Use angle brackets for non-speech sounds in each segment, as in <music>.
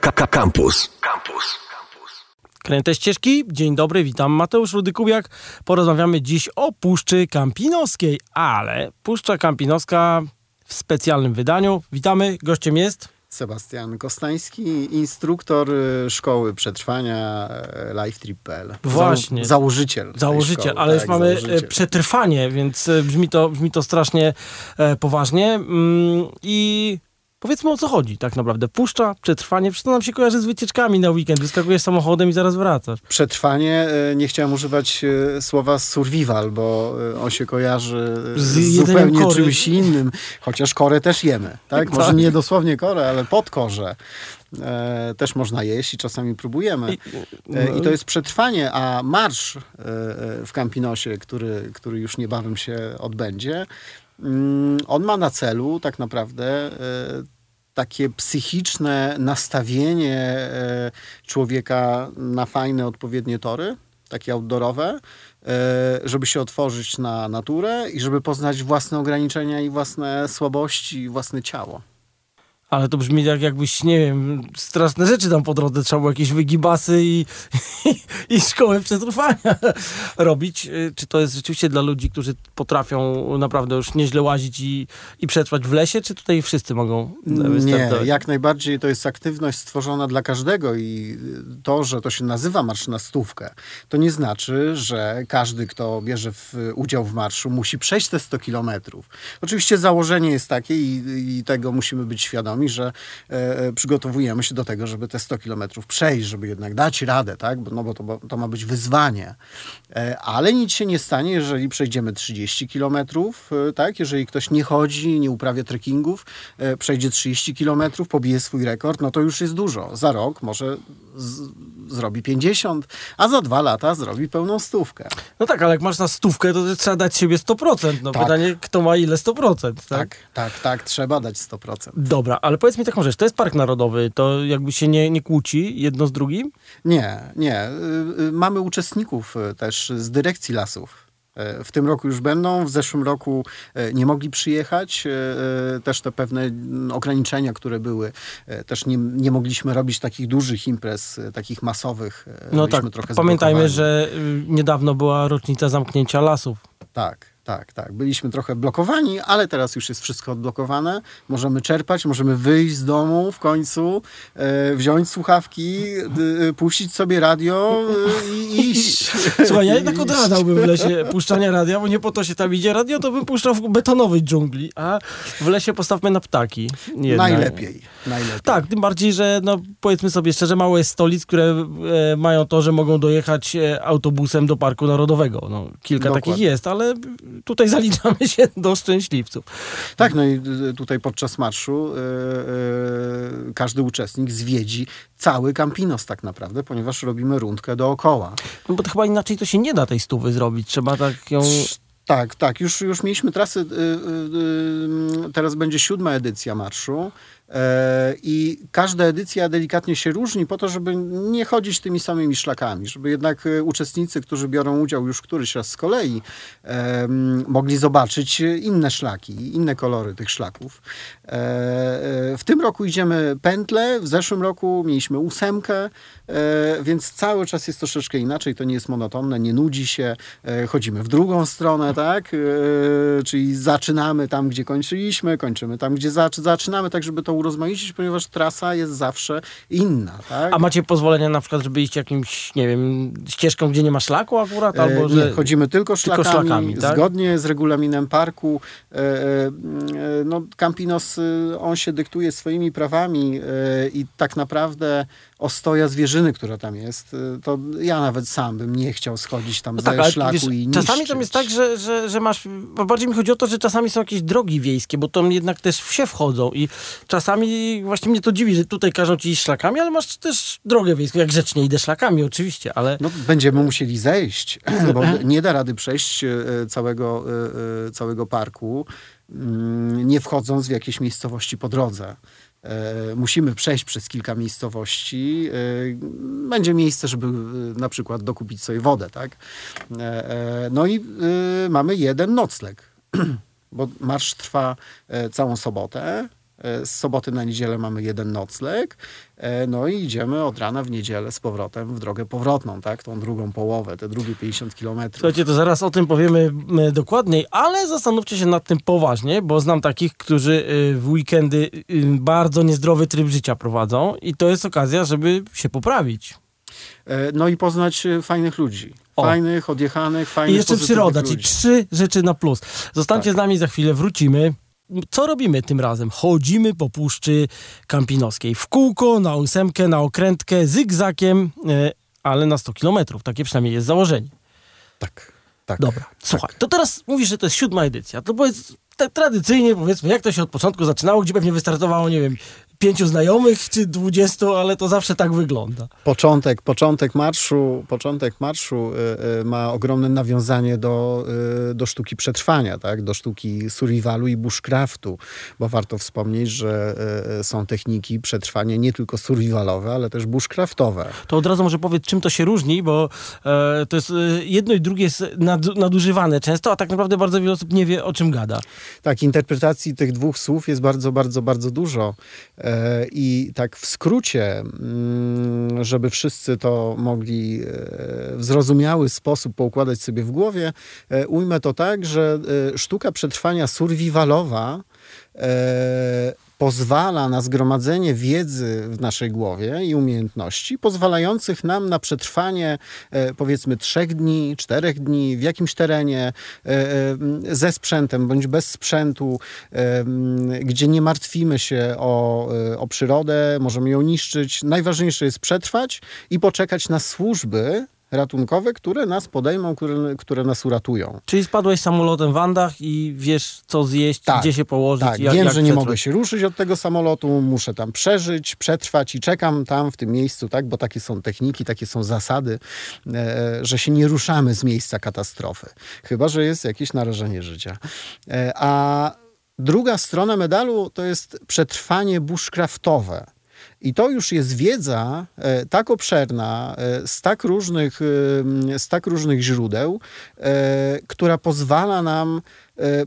Campus. Campus. Kręte ścieżki, dzień dobry, witam Mateusz Rudykubiak. Porozmawiamy dziś o Puszczy Kampinoskiej, ale Puszcza Kampinoska w specjalnym wydaniu. Witamy, gościem jest... Sebastian Kostański, instruktor y, szkoły przetrwania y, LifeTrip.pl. Właśnie. założyciel. Założyciel, szkoły, ale tak, już mamy e, założyciel. przetrwanie, więc e, brzmi to, brzmi to strasznie e, poważnie. Mm, I powiedzmy o co chodzi tak naprawdę. Puszcza, przetrwanie, przecież to nam się kojarzy z wycieczkami na weekend. Wyskakujesz samochodem i zaraz wracasz. Przetrwanie, y, nie chciałem używać y, słowa survival, bo y, on się kojarzy Z zupełnie kory. czymś innym, chociaż korę też jemy, tak? Może Tak. nie dosłownie korę, ale podkorze. E, też można jeść i czasami próbujemy. E, I to jest przetrwanie, a marsz e, e, w Campinosie, który, który już niebawem się odbędzie, mm, on ma na celu tak naprawdę e, takie psychiczne nastawienie e, człowieka na fajne, odpowiednie tory, takie outdoorowe, e, żeby się otworzyć na naturę i żeby poznać własne ograniczenia i własne słabości, własne ciało. Ale to brzmi jak jakbyś, nie wiem, straszne rzeczy tam po drodze trzeba było jakieś wygibasy i, i, i szkołę przetrwania <laughs> robić. Y, Czy to jest rzeczywiście dla ludzi, którzy potrafią naprawdę już nieźle łazić i, i przetrwać w lesie, czy tutaj wszyscy mogą Nie, wystartować? jak najbardziej to jest aktywność stworzona dla każdego i to, że to się nazywa marsz na stówkę, to nie znaczy, że każdy, kto bierze w, udział w marszu, musi przejść te 100 kilometrów. Oczywiście założenie jest takie i, i tego musimy być świadomi, że e, przygotowujemy się do tego, żeby te 100 kilometrów przejść, żeby jednak dać radę, tak? Bo- No bo to, to ma być wyzwanie. E, ale nic się nie stanie, jeżeli przejdziemy 30 kilometrów, e, tak? Jeżeli ktoś nie chodzi, nie uprawia trekkingów, e, przejdzie 30 kilometrów, pobije swój rekord, no to już jest dużo. Za rok może z, zrobi 50, a za dwa lata zrobi pełną stówkę. No tak, ale jak masz na stówkę, to trzeba dać siebie 100%. No Tak. pytanie, kto ma ile 100%, tak? Tak, tak, tak, trzeba dać 100%. Dobra, ale powiedz mi taką rzecz, to jest park narodowy, to jakby się nie, nie kłóci jedno z drugim? Nie, nie. Y, y, Mamy uczestników y, też z dyrekcji lasów. W tym roku już będą, w zeszłym roku nie mogli przyjechać. Też te pewne mm, ograniczenia, które były, też nie, nie mogliśmy robić takich dużych imprez, takich masowych. No Byliśmy tak, pamiętajmy, że niedawno była rocznica zamknięcia lasów. Tak, tak, tak. Byliśmy trochę blokowani, ale teraz już jest wszystko odblokowane. Możemy czerpać, możemy wyjść z domu w końcu, e, wziąć słuchawki, y, puścić sobie radio y, i <laughs> iść. Słuchaj, ja jednak odradzałbym w lesie puszczania radia, bo nie po to się tam idzie. Radio to bym puszczał w betonowej dżungli, a w lesie postawmy na ptaki. Jednak. Najlepiej, najlepiej. Tak, tym bardziej, że no, powiedzmy sobie szczerze, mało jest stolic, które e, mają to, że mogą dojechać e, autobusem do Parku Narodowego. No, kilka Dokładnie. takich jest, ale tutaj zaliczamy się do szczęśliwców. Tak, no i y, tutaj podczas marszu y, y, każdy uczestnik zwiedzi cały Campinos tak naprawdę, ponieważ robimy rundkę dookoła. No bo to chyba inaczej to się nie da tej stówy zrobić. Trzeba tak ją... Tak, tak. Już, już mieliśmy trasy. y, y, y, teraz będzie siódma edycja marszu. E, I każda edycja delikatnie się różni po to, żeby nie chodzić tymi samymi szlakami, żeby jednak e, uczestnicy, którzy biorą udział już któryś raz z kolei, mogli zobaczyć inne szlaki, inne kolory tych szlaków. E, W tym roku idziemy pętle, w zeszłym roku mieliśmy ósemkę, więc cały czas jest troszeczkę inaczej, to nie jest monotonne, nie nudzi się, chodzimy w drugą stronę, tak? Czyli zaczynamy tam, gdzie kończyliśmy, kończymy tam, gdzie zac- zaczynamy, tak żeby to urozmaicić, ponieważ trasa jest zawsze inna, tak? A macie pozwolenia na przykład, żeby iść jakimś, nie wiem, ścieżką, gdzie nie ma szlaku akurat? Albo E, że... Nie, chodzimy tylko szlakami, szlakami, tak? zgodnie z regulaminem parku. E, e, No, Campinos, on się dyktuje swoimi prawami i tak naprawdę ostoja zwierzyny, która tam jest, e, to ja nawet sam bym nie chciał schodzić tam No ze tak, szlaku wiesz, i czasami niszczyć. tam jest tak, że, że, że masz, bo bardziej mi chodzi o to, że czasami są jakieś drogi wiejskie, bo tam jednak też wsie wchodzą i czasami właśnie mnie to dziwi, że tutaj każą ci iść szlakami, ale masz też drogę wiejską, jak grzecznie idę szlakami oczywiście, ale No, będziemy musieli zejść, <clears throat> bo nie da rady przejść e, całego, e, e, całego parku, mm, nie wchodząc w jakieś miejscowości po drodze. E, Musimy przejść przez kilka miejscowości. E, Będzie miejsce, żeby e, na przykład dokupić sobie wodę, tak? No i mamy jeden nocleg, <clears throat> bo marsz trwa całą sobotę. E, Z soboty na niedzielę mamy jeden nocleg, e, no i idziemy od rana w niedzielę z powrotem w drogę powrotną, tak? Tą drugą połowę, te drugie 50 kilometrów. Słuchajcie, to zaraz o tym powiemy dokładniej, ale zastanówcie się nad tym poważnie, bo znam takich, którzy y, w weekendy y, bardzo niezdrowy tryb życia prowadzą i to jest okazja, żeby się poprawić. E, No i poznać e, fajnych ludzi. O. Fajnych, odjechanych, fajnych, I jeszcze przyroda, czyli trzy rzeczy na plus. Zostańcie Tak. z nami, za chwilę wrócimy. Co robimy tym razem? Chodzimy po Puszczy Kampinoskiej. W kółko, na ósemkę, na okrętkę, zygzakiem, e, ale na 100 kilometrów. Takie przynajmniej jest założenie. Tak, tak. Dobra, słuchaj, to teraz mówisz, że to jest siódma edycja. To powiedz tak tradycyjnie, powiedzmy, jak to się od początku zaczynało, gdzie pewnie wystartowało, nie wiem, pięciu znajomych czy dwudziestu, ale to zawsze tak wygląda. Początek, początek marszu, początek marszu y, y, ma ogromne nawiązanie do, y, do sztuki przetrwania, tak? do sztuki survivalu i bushcraftu, bo warto wspomnieć, że są techniki przetrwania nie tylko survivalowe, ale też bushcraftowe. To od razu może powiedz, czym to się różni, bo e, to jest e, jedno i drugie jest nad, nadużywane często, a tak naprawdę bardzo wiele osób nie wie, o czym gada. Tak, interpretacji tych dwóch słów jest bardzo, bardzo, bardzo dużo. E, I tak w skrócie, mm, żeby wszyscy to mogli e, w zrozumiały sposób poukładać sobie w głowie, e, ujmę to tak, że sztuka przetrwania survivalowa pozwala na zgromadzenie wiedzy w naszej głowie i umiejętności, pozwalających nam na przetrwanie e, powiedzmy trzech dni, czterech dni w jakimś terenie e, e, ze sprzętem bądź bez sprzętu, gdzie nie martwimy się o, o przyrodę, możemy ją niszczyć. Najważniejsze jest przetrwać i poczekać na służby ratunkowe, które nas podejmą, które, które nas uratują. Czyli spadłeś samolotem w Andach i wiesz, co zjeść, Tak, gdzie się położyć. Tak, jak, wiem, jak że nie przetrwać. mogę się ruszyć od tego samolotu, muszę tam przeżyć, przetrwać i czekam tam w tym miejscu, tak, bo takie są techniki, takie są zasady, e, że się nie ruszamy z miejsca katastrofy, chyba że jest jakieś narażenie życia. E, a druga strona medalu to jest przetrwanie bushcraftowe. I to już jest wiedza e, tak obszerna, e, z tak różnych, e, z tak różnych źródeł, która pozwala nam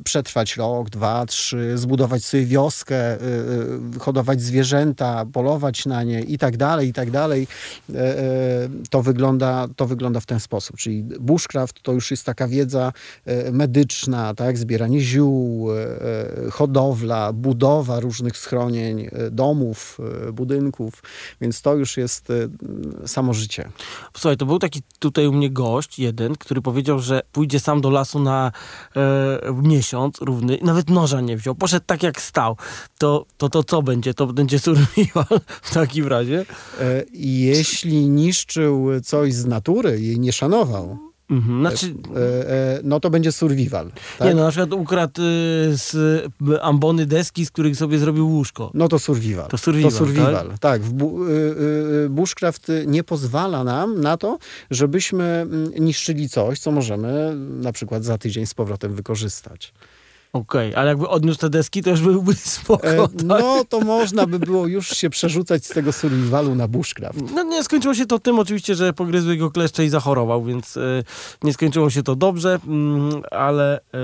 przetrwać rok, dwa, trzy, zbudować sobie wioskę, hodować zwierzęta, polować na nie i tak dalej, i tak dalej. To wygląda, to wygląda w ten sposób. Czyli bushcraft to już jest taka wiedza medyczna, tak? zbieranie ziół, hodowla, budowa różnych schronień, domów, e, budynków, więc to już jest e, samo życie. Słuchaj, to był taki tutaj u mnie gość, jeden, który powiedział, że pójdzie sam do lasu na e, miesiąc równy i nawet noża nie wziął. Poszedł tak jak stał. To to, to co będzie? To będzie survival w takim razie? E, Jeśli niszczył coś z natury, jej nie szanował, Mhm. Znaczy, e, e, no to będzie survival. Tak? nie no, na przykład ukradł y, z ambony deski, z których sobie zrobił łóżko. No to survival. To survival, To survival. Tak, bu, y, y, bushcraft nie pozwala nam na to, żebyśmy mm, niszczyli coś, co możemy na przykład za tydzień z powrotem wykorzystać. Okej, ale jakby odniósł te deski, to już byłby <laughs> spoko. E, tak? no to można by było już się przerzucać z tego survivalu na bushcraft. No nie skończyło się to tym oczywiście, że pogryzły go kleszcze i zachorował, więc e, nie skończyło się to dobrze, mm, ale e,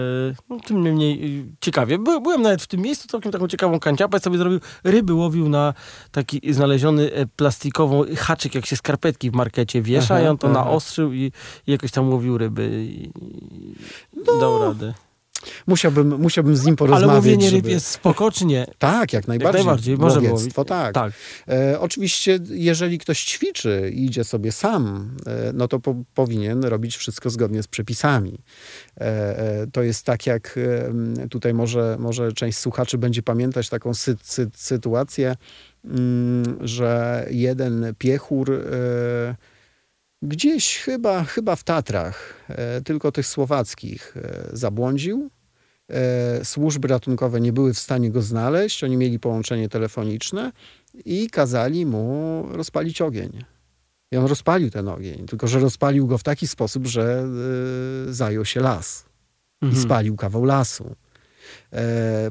no, tym niemniej e, ciekawie. By, byłem nawet w tym miejscu, całkiem taką ciekawą kanciapę sobie zrobił. Ryby łowił na taki znaleziony plastikową haczyk, jak się skarpetki w markecie wiesza Aha, i on to aha. naostrzył i, i jakoś tam łowił ryby i, i dał radę. Musiałbym, musiałbym z nim Ale porozmawiać. łowienie ryb żeby- jest spoko, czy nie? Tak, jak najbardziej. najbardziej, możemy Łowiectwo, tak. Tak. E, oczywiście, jeżeli ktoś ćwiczy i idzie sobie sam, e, no to po, powinien robić wszystko zgodnie z przepisami. E, e, to jest tak, jak tutaj może, może część słuchaczy będzie pamiętać taką sy, sy, sytuację, mm, że jeden piechur e, gdzieś chyba, chyba w Tatrach, e, tylko tych słowackich, e, zabłądził. E, Służby ratunkowe nie były w stanie go znaleźć, oni mieli połączenie telefoniczne i kazali mu rozpalić ogień. I on rozpalił ten ogień, tylko że rozpalił go w taki sposób, że zajął się las i Mhm. spalił kawał lasu.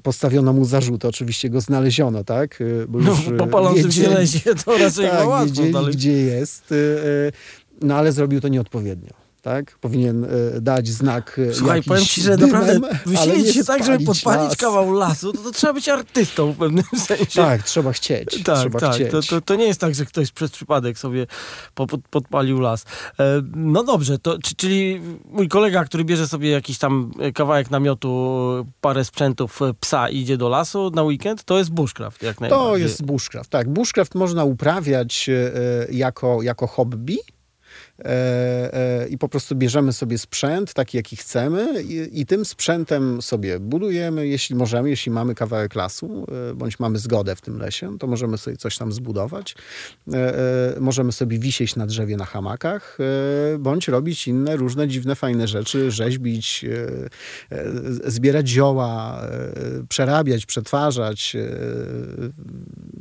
Postawiono mu zarzuty, oczywiście go znaleziono, tak? Bo No, już, e, po palącym się wiedzieli- to raczej tak, łatwo wiedzieli, dalej. gdzie jest, no ale zrobił to nieodpowiednio. tak? Powinien e, dać znak e, Słuchaj, powiem ci, że dymem, naprawdę wysilić się tak, żeby podpalić kawał lasu, to, to trzeba być artystą w pewnym <laughs> sensie. Tak, trzeba chcieć. Tak, trzeba tak. chcieć. To, to, to nie jest tak, że ktoś przez przypadek sobie po, pod, podpalił las. E, no dobrze, to, czy, czyli mój kolega, który bierze sobie jakiś tam kawałek namiotu, parę sprzętów psa i idzie do lasu na weekend, to jest bushcraft jak najbardziej. To jest bushcraft, tak. Bushcraft można uprawiać jako, jako hobby. E, e, I po prostu bierzemy sobie sprzęt, taki jaki chcemy, i, i tym sprzętem sobie budujemy, jeśli możemy, jeśli mamy kawałek lasu, e, bądź mamy zgodę w tym lesie, to możemy sobie coś tam zbudować. Możemy sobie wisieć na drzewie na hamakach, bądź robić inne różne dziwne, fajne rzeczy, rzeźbić, zbierać zioła, przerabiać, przetwarzać.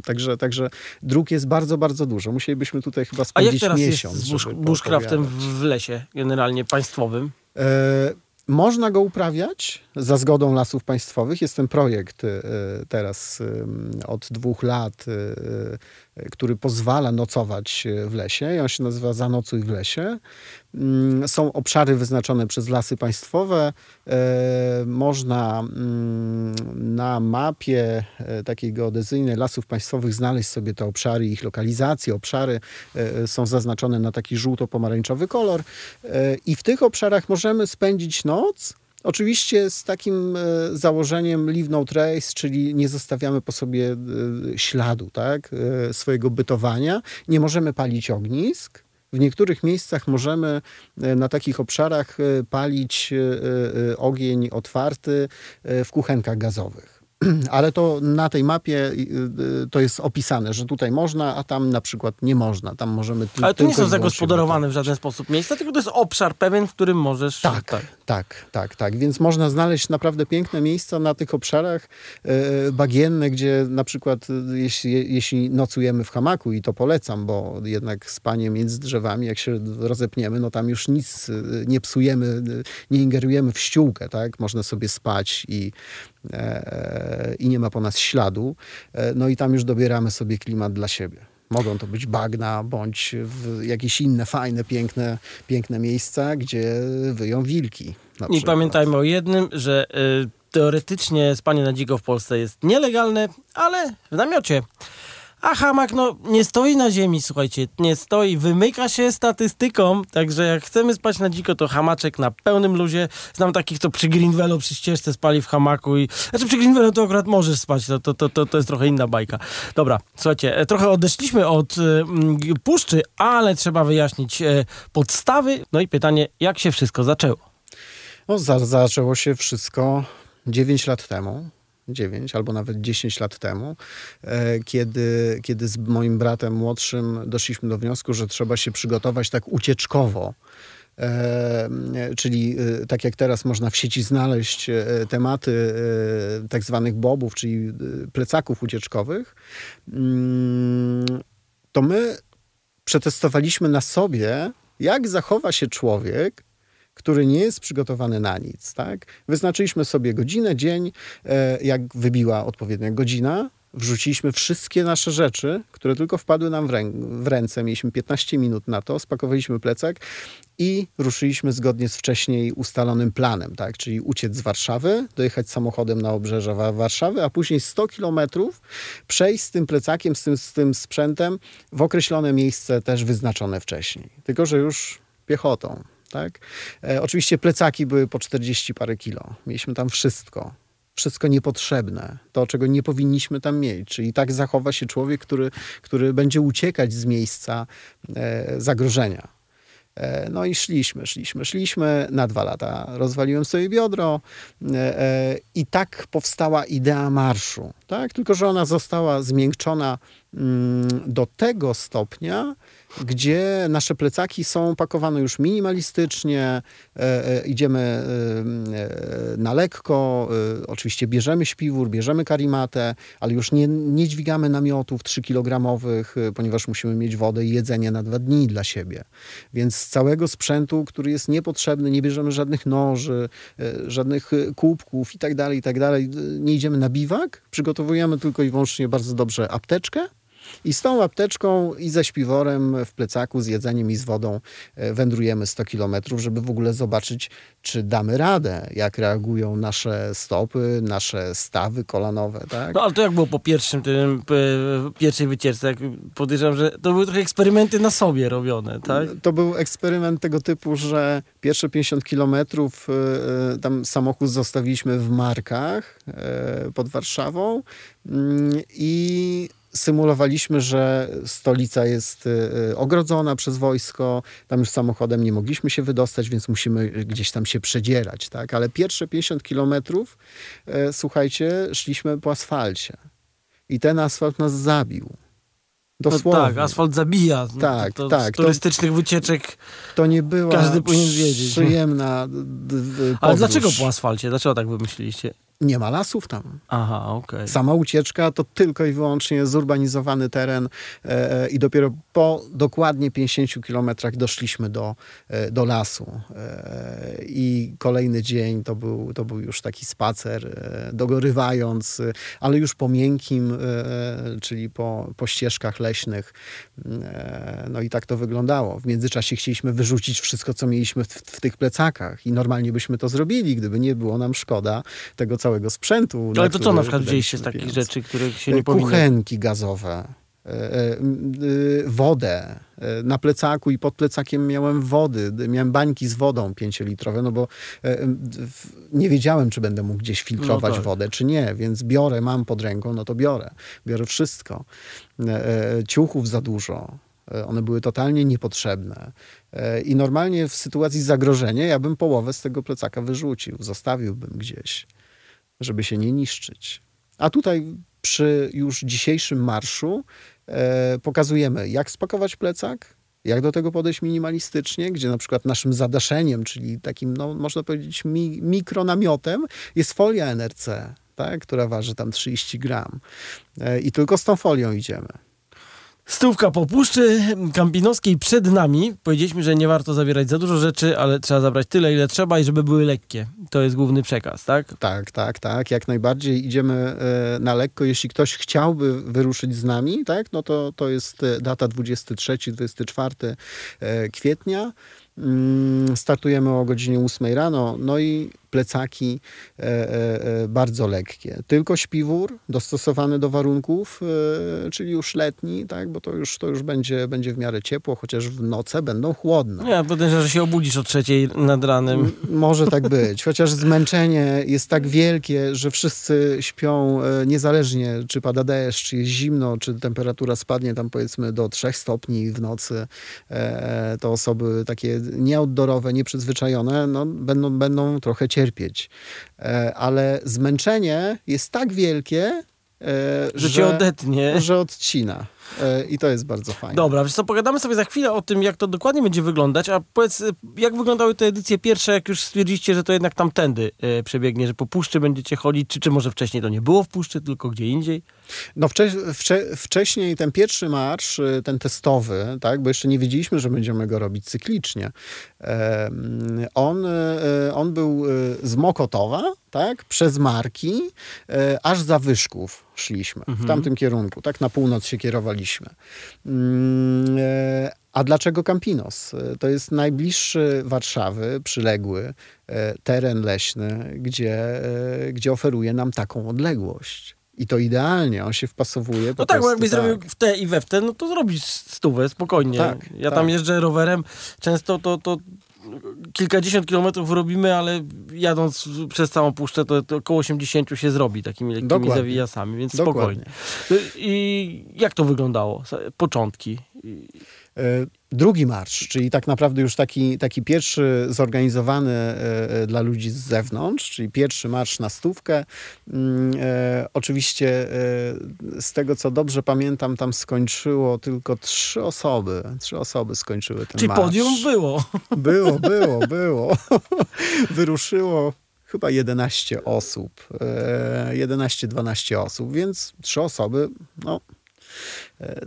Także, także dróg jest bardzo, bardzo dużo. Musielibyśmy tutaj chyba A jak spędzić teraz miesiąc. jest z bush, bushcraftem w lesie, generalnie państwowym? E, można go uprawiać za zgodą lasów państwowych. Jest ten projekt e, teraz e, od dwóch lat, e, który pozwala nocować e, w lesie. On się nazywa Zanocuj w lesie. Mm, Są obszary wyznaczone przez lasy państwowe. E, Można mm, na mapie e, takiej geodezyjnej lasów państwowych znaleźć sobie te obszary, ich lokalizacje. Obszary są zaznaczone na taki żółto-pomarańczowy kolor. I w tych obszarach możemy spędzić noc. Oczywiście z takim e, założeniem leave no trace, czyli nie zostawiamy po sobie e, śladu tak, e, swojego bytowania. Nie możemy palić ognisk. W niektórych miejscach możemy na takich obszarach palić ogień otwarty w kuchenkach gazowych. <clears throat> Ale to na tej mapie y, y, to jest opisane, że tutaj można, a tam na przykład nie można. Tam możemy ty- Ale to nie tylko są zagospodarowane w żaden sposób miejsca, tylko to jest obszar pewien, w którym możesz... Tak, tak, tak, tak, Więc można znaleźć naprawdę piękne miejsca na tych obszarach e, bagienne, gdzie na przykład jeśli, jeśli nocujemy w hamaku i to polecam, bo jednak spanie między drzewami, jak się rozepniemy, no tam już nic nie psujemy, nie ingerujemy w ściółkę, tak? Można sobie spać i, i nie ma po nas śladu. E, no i tam już dobieramy sobie klimat dla siebie. Mogą to być bagna, bądź jakieś inne fajne, piękne, piękne miejsca, gdzie wyją wilki. I pamiętajmy o jednym, że y, teoretycznie spanie na dziko w Polsce jest nielegalne, ale w namiocie. A hamak, no, nie stoi na ziemi, słuchajcie, nie stoi, wymyka się statystyką, także jak chcemy spać na dziko, to hamaczek na pełnym luzie. Znam takich, co przy Greenwellu, przy ścieżce spali w hamaku i... Znaczy przy Greenwellu to akurat możesz spać, to, to, to, to, jest trochę inna bajka. Dobra, słuchajcie, e, trochę odeszliśmy od y, puszczy, ale trzeba wyjaśnić e, podstawy. No i pytanie, jak się wszystko zaczęło? No, za, zaczęło się wszystko 9 lat temu. 9 albo nawet 10 lat temu, e, kiedy, kiedy z moim bratem młodszym doszliśmy do wniosku, że trzeba się przygotować tak ucieczkowo. E, czyli e, tak jak teraz można w sieci znaleźć e, tematy e, tak zwanych bobów, czyli e, plecaków ucieczkowych, mm, to my przetestowaliśmy na sobie, jak zachowa się człowiek, który nie jest przygotowany na nic. Tak? Wyznaczyliśmy sobie godzinę, dzień, e, jak wybiła odpowiednia godzina, wrzuciliśmy wszystkie nasze rzeczy, które tylko wpadły nam w, rę- w ręce. Mieliśmy 15 minut na to, spakowaliśmy plecak i ruszyliśmy zgodnie z wcześniej ustalonym planem, tak? czyli uciec z Warszawy, dojechać samochodem na obrzeże Wa- Warszawy, a później 100 kilometrów przejść z tym plecakiem, z tym, z tym sprzętem w określone miejsce też wyznaczone wcześniej. Tylko, że już piechotą. Tak? E, oczywiście plecaki były po 40 parę kilo. Mieliśmy tam wszystko. Wszystko niepotrzebne, to czego nie powinniśmy tam mieć. Czyli tak zachowa się człowiek, który, który będzie uciekać z miejsca e, zagrożenia. E, No i szliśmy, szliśmy, szliśmy. Na dwa lata rozwaliłem sobie biodro e, e, i tak powstała idea marszu. Tak? Tylko, że ona została zmiękczona do tego stopnia, gdzie nasze plecaki są pakowane już minimalistycznie, e, e, idziemy e, e, na lekko, e, oczywiście bierzemy śpiwór, bierzemy karimatę, ale już nie, nie dźwigamy namiotów 3-kilogramowych, e, ponieważ musimy mieć wodę i jedzenie na dwa dni dla siebie. Więc z całego sprzętu, który jest niepotrzebny, nie bierzemy żadnych noży, żadnych kubków i tak dalej, i tak. Nie idziemy na biwak, przygotowujemy tylko i wyłącznie bardzo dobrze apteczkę, I z tą apteczką i ze śpiworem w plecaku, z jedzeniem i z wodą e, wędrujemy 100 kilometrów, żeby w ogóle zobaczyć, czy damy radę, jak reagują nasze stopy, nasze stawy kolanowe, tak? No ale to jak było po pierwszym tym, p- pierwszej wycieczce? Podejrzewam, że to były trochę eksperymenty na sobie robione, tak? To był eksperyment tego typu, że pierwsze 50 kilometrów e, tam samochód zostawiliśmy w Markach e, pod Warszawą mm, i symulowaliśmy, że stolica jest e, ogrodzona przez wojsko, tam już samochodem nie mogliśmy się wydostać, więc musimy gdzieś tam się przedzierać, tak? Ale pierwsze 50 kilometrów, e, słuchajcie, szliśmy po asfalcie. I ten asfalt nas zabił. No Dosłownie. tak, asfalt zabija. No Tak, to, to tak, Z to- turystycznych wycieczek. To nie była Każdy powinien wiedzieć. przyjemna d- d- Ale podróż. dlaczego po asfalcie? Dlaczego tak wymyśliliście? Nie ma lasów tam. Aha, okej. Sama ucieczka to tylko i wyłącznie zurbanizowany teren e, e, i dopiero po dokładnie 50 kilometrach doszliśmy do, e, do lasu. E, I kolejny dzień to był, to był już taki spacer, e, dogorywając, e, ale już po miękkim, czyli po, po ścieżkach leśnych. E, No i tak to wyglądało. W międzyczasie chcieliśmy wyrzucić wszystko, co mieliśmy w, w tych plecakach i normalnie byśmy to zrobili, gdyby nie było nam szkoda tego całego sprzętu. Ale to co na przykład wzięliście z takich rzeczy, których się nie powinno? Kuchenki gazowe, e, e, wodę. E, Na plecaku i pod plecakiem miałem wody, miałem bańki z wodą pięciolitrowe, no bo e, nie wiedziałem, czy będę mógł gdzieś filtrować No tak. wodę, czy nie, więc biorę, mam pod ręką, no to biorę. Biorę wszystko. E, e, Ciuchów za dużo. E, One były totalnie niepotrzebne. E, I normalnie w sytuacji zagrożenia ja bym połowę z tego plecaka wyrzucił, zostawiłbym gdzieś, żeby się nie niszczyć. A tutaj przy już dzisiejszym marszu e, pokazujemy, jak spakować plecak, jak do tego podejść minimalistycznie, gdzie na przykład naszym zadaszeniem, czyli takim, no, można powiedzieć, mi, mikronamiotem, jest folia NRC, tak, która waży tam 30 gram. E, I tylko z tą folią idziemy. Stówka po puszczy kampinowskiej przed nami. Powiedzieliśmy, że nie warto zabierać za dużo rzeczy, ale trzeba zabrać tyle, ile trzeba i żeby były lekkie. To jest główny przekaz, tak? Tak, tak, tak. Jak najbardziej idziemy e, na lekko. Jeśli ktoś chciałby wyruszyć z nami, tak, no to, to jest e, data 23-24 e, kwietnia. Mm, Startujemy o godzinie 8 rano, no i plecaki e, e, e, bardzo lekkie. Tylko śpiwór dostosowany do warunków, czyli już letni, tak, bo to już, to już będzie, będzie w miarę ciepło, chociaż w noce będą chłodne. Ja podejrzewam, że się obudzisz o trzeciej nad ranem. Może tak być, chociaż zmęczenie jest tak wielkie, że wszyscy śpią niezależnie, czy pada deszcz, czy jest zimno, czy temperatura spadnie tam powiedzmy do 3 stopni w nocy. To osoby takie nieoutdoorowe, nieprzyzwyczajone, no, będą, będą trochę cierpieć. E, Ale zmęczenie jest tak wielkie, e, Że cię odetnie. że odcina. E, I to jest bardzo fajne. Dobra, wiesz co, pogadamy sobie za chwilę o tym, jak to dokładnie będzie wyglądać, a powiedz, y, jak wyglądały te edycje pierwsze, jak już stwierdziliście, że to jednak tamtędy y, przebiegnie, że po puszczy będziecie chodzić, czy, czy może wcześniej to nie było w puszczy, tylko gdzie indziej? No wcze, wcze, wcześniej ten pierwszy marsz, ten testowy, tak, bo jeszcze nie wiedzieliśmy, że będziemy go robić cyklicznie. On, on był z Mokotowa, tak, przez Marki, aż za Wyszków szliśmy, w tamtym kierunku, tak, na północ się kierowaliśmy. Mm, e, A dlaczego Campinos? E, To jest najbliższy Warszawy, przyległy e, teren leśny, gdzie, gdzie oferuje nam taką odległość. I to idealnie, on się wpasowuje. po No tak, bo jakbyś tak. zrobił w te i we w te, no to zrobisz stówę, spokojnie. Tak, ja tak. tam jeżdżę rowerem, często to, to kilkadziesiąt kilometrów robimy, ale jadąc przez całą puszczę, to, to około 80 się zrobi takimi lekkimi Dokładnie. zawijasami, więc Dokładnie. spokojnie. I jak to wyglądało? Początki. E, Drugi marsz, czyli tak naprawdę już taki, taki pierwszy zorganizowany e, e, dla ludzi z zewnątrz, czyli pierwszy marsz na stówkę. Mm, Oczywiście z tego co dobrze pamiętam, tam skończyło tylko trzy osoby. Trzy osoby skończyły ten Czyli marsz. podium było. Było, <laughs> było, było. <laughs> Wyruszyło chyba 11 osób. e, 11-12 osób, więc trzy osoby, no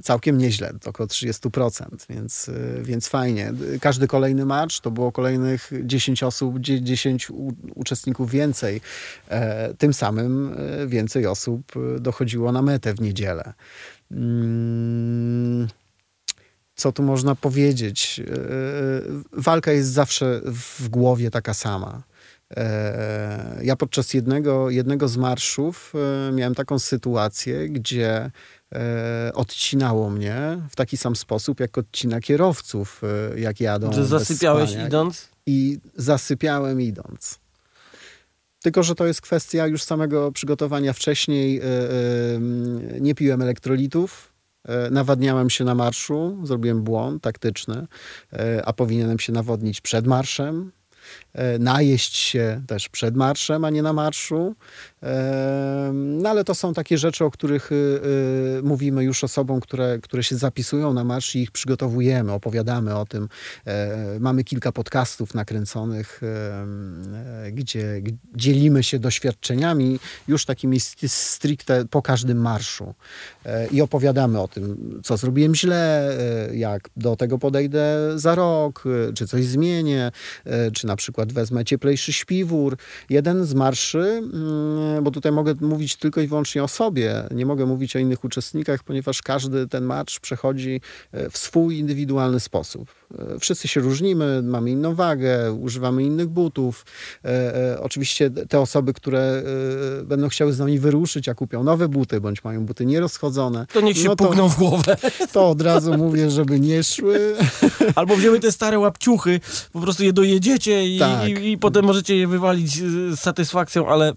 całkiem nieźle, około 30%, więc, e, więc fajnie. Każdy kolejny marsz to było kolejnych 10 osób, dzie- 10 u- uczestników więcej. E, Tym samym e, więcej osób e, dochodziło na metę w niedzielę. Mm, co tu można powiedzieć? E, walka jest zawsze w głowie taka sama. E, ja podczas jednego, jednego z marszów e, miałem taką sytuację, gdzie odcinało mnie w taki sam sposób, jak odcina kierowców, jak jadą. Że zasypiałeś idąc? I zasypiałem idąc. Tylko, że to jest kwestia już samego przygotowania wcześniej. Nie piłem elektrolitów, E, nawadniałem się na marszu, zrobiłem błąd taktyczny, e, a powinienem się nawodnić przed marszem. E, najeść się też przed marszem, a nie na marszu. No ale to są takie rzeczy, o których y, y, mówimy już osobom, które, które się zapisują na marsz i ich przygotowujemy, opowiadamy o tym. E, mamy kilka podcastów nakręconych, e, gdzie dzielimy się doświadczeniami już takimi stricte po każdym marszu i opowiadamy o tym, co zrobiłem źle, jak do tego podejdę za rok, czy coś zmienię, czy na przykład wezmę cieplejszy śpiwór. Jeden z marszy, mm, bo tutaj mogę mówić tylko i wyłącznie o sobie, nie mogę mówić o innych uczestnikach, ponieważ każdy ten marsz przechodzi e, w swój indywidualny sposób. E, wszyscy się różnimy, mamy inną wagę, używamy innych butów. E, oczywiście te osoby, które będą chciały z nami wyruszyć, a kupią nowe buty, bądź mają buty nierozchodzone. To niech się no to, pukną w głowę. <laughs> To od razu mówię, żeby nie szły. <laughs> Albo wzięły te stare łapciuchy, po prostu je dojedziecie i, tak. i, i potem możecie je wywalić z satysfakcją, ale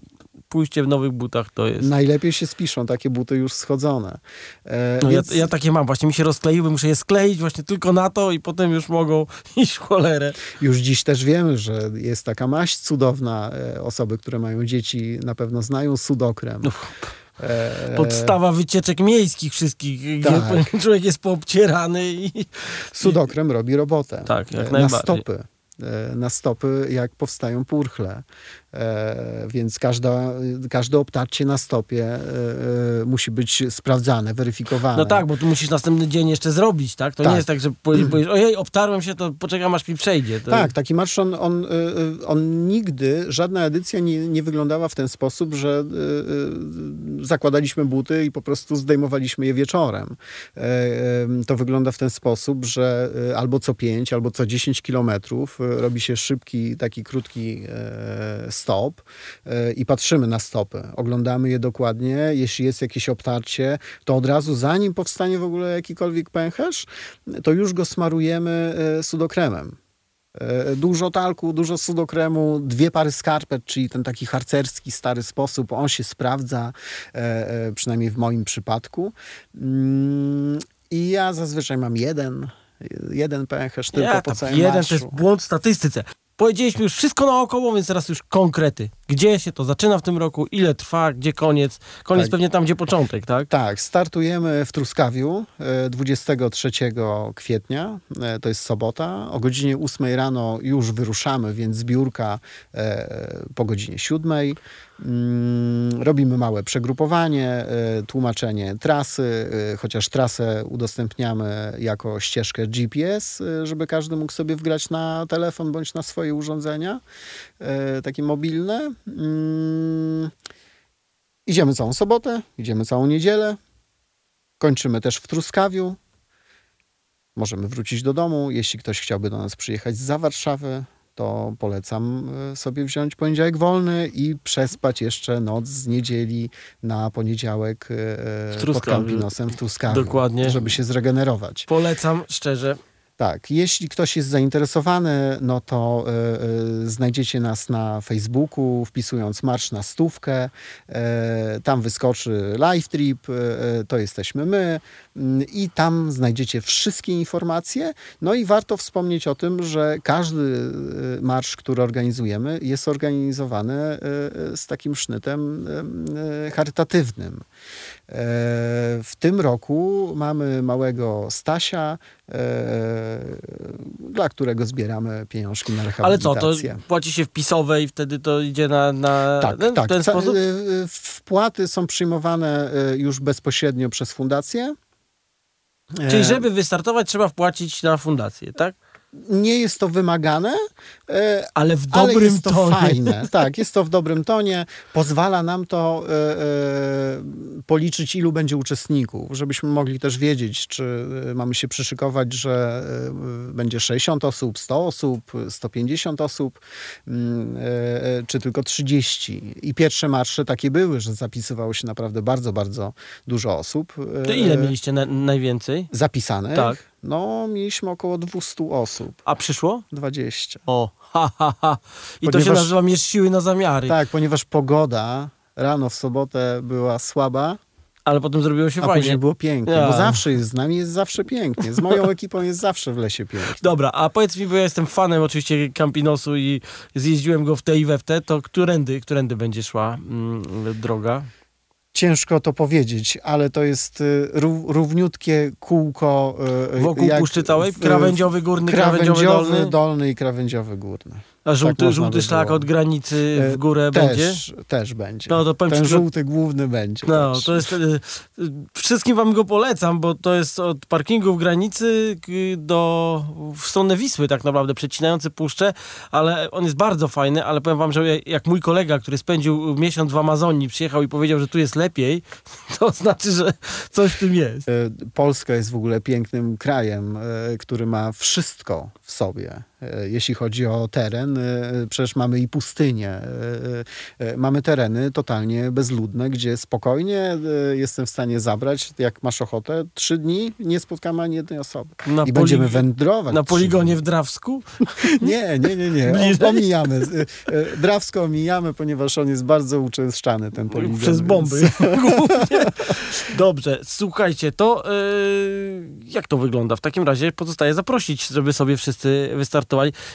pójście w nowych butach to jest... Najlepiej się spiszą takie buty już schodzone. E, no więc... ja, ja, takie mam, właśnie mi się rozkleiły, muszę je skleić właśnie tylko na to i potem już mogą <laughs> iść w cholerę. Już dziś też wiemy, że jest taka maść cudowna. E, osoby, które mają dzieci na pewno znają sudokrem. E, Podstawa wycieczek miejskich wszystkich, tak. gdzie <laughs> człowiek jest poobcierany i... Sudokrem robi robotę. Tak, jak na stopy na stopy, jak powstają purchle. E, więc każda, każde obtarcie na stopie e, e, musi być sprawdzane, weryfikowane. No tak, bo tu musisz następny dzień jeszcze zrobić, tak? To tak. nie jest tak, że <clears throat> powiesz, ojej, obtarłem się, to poczekam aż mi przejdzie. To... Tak, taki marsz, on, on, on, nigdy, żadna edycja nie, nie wyglądała w ten sposób, że zakładaliśmy buty i po prostu zdejmowaliśmy je wieczorem. To wygląda w ten sposób, że albo co 5, albo co 10 kilometrów robi się szybki, taki krótki stop e, i patrzymy na stopy. Oglądamy je dokładnie. Jeśli jest jakieś obtarcie, to od razu, zanim powstanie w ogóle jakikolwiek pęcherz, to już go smarujemy e, sudokremem. E, dużo talku, dużo sudokremu, dwie pary skarpet, czyli ten taki harcerski, stary sposób. On się sprawdza, przynajmniej w moim przypadku. Mm, I ja zazwyczaj mam jeden, jeden pęcherz tylko ja, po całym Jeden marszu. to jest błąd w statystyce. Powiedzieliśmy już wszystko naokoło, więc teraz już konkrety. Gdzie się to zaczyna w tym roku, ile trwa, gdzie koniec? Koniec tak. pewnie tam, gdzie początek, tak? Tak, startujemy w Truskawiu 23 e, kwietnia, e, to jest sobota. O godzinie 8 rano już wyruszamy, więc zbiórka e, po godzinie 7. Mm, robimy małe przegrupowanie, tłumaczenie trasy, chociaż trasę udostępniamy jako ścieżkę GPS, żeby każdy mógł sobie wgrać na telefon bądź na swoje urządzenia takie mobilne. Mm, idziemy całą sobotę, idziemy całą niedzielę. Kończymy też w Truskawiu. Możemy wrócić do domu. Jeśli ktoś chciałby do nas przyjechać za Warszawy, to polecam e, sobie wziąć poniedziałek wolny i przespać jeszcze noc z niedzieli na poniedziałek e, pod Campinosem w Truskawiu. Dokładnie. Żeby się zregenerować. Polecam szczerze. Tak, jeśli ktoś jest zainteresowany, no to y, y, znajdziecie nas na Facebooku, wpisując Marsz na Stówkę. Y, tam wyskoczy live trip, to jesteśmy my mm, i tam znajdziecie wszystkie informacje. No i warto wspomnieć o tym, że każdy marsz, który organizujemy, jest organizowany z takim sznytem charytatywnym. W tym roku mamy małego Stasia, dla którego zbieramy pieniążki na rehabilitację. Ale co, to płaci się wpisowe i wtedy to idzie na, na tak, ten, tak. ten sposób? E, wpłaty są przyjmowane e, już bezpośrednio przez fundację. Czyli żeby wystartować, trzeba wpłacić na fundację, tak? Nie jest to wymagane, e, Ale w ale dobrym jest to tonie. fajne. <laughs> Tak, jest to w dobrym tonie. Pozwala nam to e, e, policzyć, ilu będzie uczestników, żebyśmy mogli też wiedzieć, czy mamy się przyszykować, że będzie 60 osób, 100 osób, 150 osób, mm, czy tylko 30. I pierwsze marsze takie były, że zapisywało się naprawdę bardzo, bardzo dużo osób. To ile mieliście na, najwięcej? Zapisanych? Tak. No, mieliśmy około 200 osób. A przyszło? 20. O, ha, ha, ha. I to się Ponieważ- nazywa mierz siły na zamiary. Tak, ponieważ pogoda rano w sobotę była słaba, Ale potem zrobiło się a fajnie. później było pięknie. Ja. Bo zawsze jest z nami, jest zawsze pięknie. Z moją <laughs> ekipą jest zawsze w lesie pięknie. Dobra, a powiedz mi, bo ja jestem fanem oczywiście Campinosu i zjeździłem go w te i we w te, to którędy, którędy będzie szła mm, droga? Ciężko to powiedzieć, ale to jest y, ró- równiutkie kółko. y, Wokół jak Puszczy Całej? w- Krawędziowy górny, krawędziowy, Krawędziowy dolny? dolny i krawędziowy górny. A żółty, można żółty by szlak od granicy w E, górę też, będzie? Też będzie. No to powiem Ten ci, żółty główny będzie. No, też. to jest. y, Wszystkim wam go polecam, bo to jest od parkingu w granicy do w stronę Wisły, tak naprawdę, przecinający puszczę, ale on jest bardzo fajny, ale powiem wam, że jak mój kolega, który spędził miesiąc w Amazonii, przyjechał i powiedział, że tu jest lepiej, <laughs> to znaczy, że coś w tym jest. E, Polska jest w ogóle pięknym krajem, e, który ma wszystko w sobie. E, Jeśli chodzi o teren, e, przecież mamy i pustynię. e, e, Mamy tereny totalnie bezludne, gdzie spokojnie e, jestem w stanie zabrać, jak masz ochotę, trzy dni nie spotkamy ani jednej osoby. Na I będziemy wędrować. Na poligonie w Drawsku? <laughs> Nie, nie, nie, nie. O, omijamy. E, e, Drawsko omijamy, ponieważ on jest bardzo uczęszczany, ten poligon. Przez bomby. <laughs> więc-. Dobrze, słuchajcie, to yy, jak to wygląda? W takim razie pozostaje zaprosić, żeby sobie wszyscy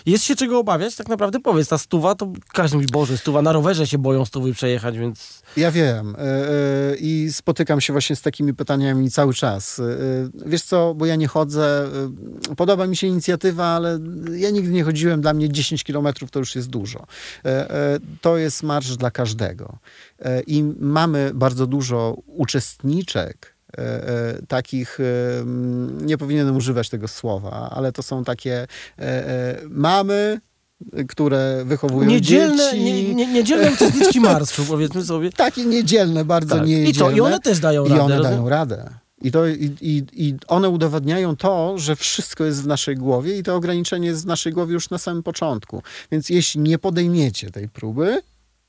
Jest się czego obawiać? Tak naprawdę powiedz, ta stuwa, to każdy mówi, Boże, stuwa, na rowerze się boją stówy przejechać, więc... Ja wiem e, e, i spotykam się właśnie z takimi pytaniami cały czas. E, Wiesz co, bo ja nie chodzę, podoba mi się inicjatywa, ale ja nigdy nie chodziłem, dla mnie 10 kilometrów to już jest dużo. To jest marsz dla każdego. I mamy bardzo dużo uczestniczek, takich, e, mm, nie powinienem używać tego słowa, ale to są takie e, e, mamy, które wychowują Niedzielne, dzieci. nie, nie, niedzielne uczestniczki <laughs> marszu, powiedzmy sobie. Takie niedzielne, bardzo Tak. I niedzielne. co, i one też dają I radę, one rozumiem? dają radę. I, to, i, i, I one udowadniają to, że wszystko jest w naszej głowie i to ograniczenie jest w naszej głowie już na samym początku. Więc jeśli nie podejmiecie tej próby,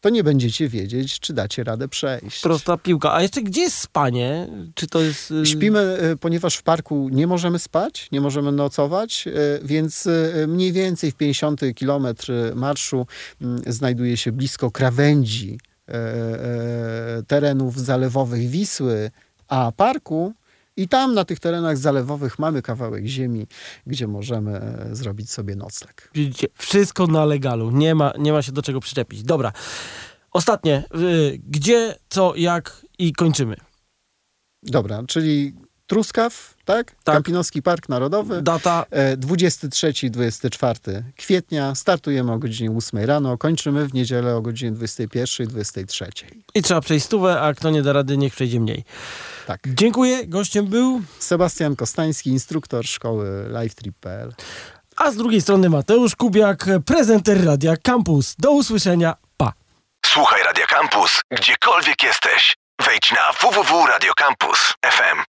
to nie będziecie wiedzieć, czy dacie radę przejść. Prosta piłka. A jeszcze gdzie jest spanie? Czy to jest... y, Śpimy, y, ponieważ w parku nie możemy spać, nie możemy nocować, y, więc mniej więcej w 50 kilometr marszu mm, znajduje się blisko krawędzi terenów zalewowych Wisły, a parku. I tam na tych terenach zalewowych mamy kawałek ziemi, gdzie możemy e, zrobić sobie nocleg. Widzicie, wszystko na legalu. Nie ma, nie ma się do czego przyczepić. Dobra. Ostatnie. Y, gdzie, co, jak i kończymy. Dobra, czyli Truskaw, tak? Tak. Kampinoski Park Narodowy. Data 23-24 kwietnia. Startujemy o godzinie 8 rano, kończymy w niedzielę o godzinie 21-23. i trzeba przejść stówę, a kto nie da rady, niech przejdzie mniej. Tak. Dziękuję. Gościem był, Sebastian Kostański, instruktor szkoły livetrip.pl. a z drugiej strony Mateusz Kubiak, prezenter Radia Campus. Do usłyszenia. Pa. Słuchaj Radio Campus, gdziekolwiek jesteś. Wejdź na www.radiocampus.fm.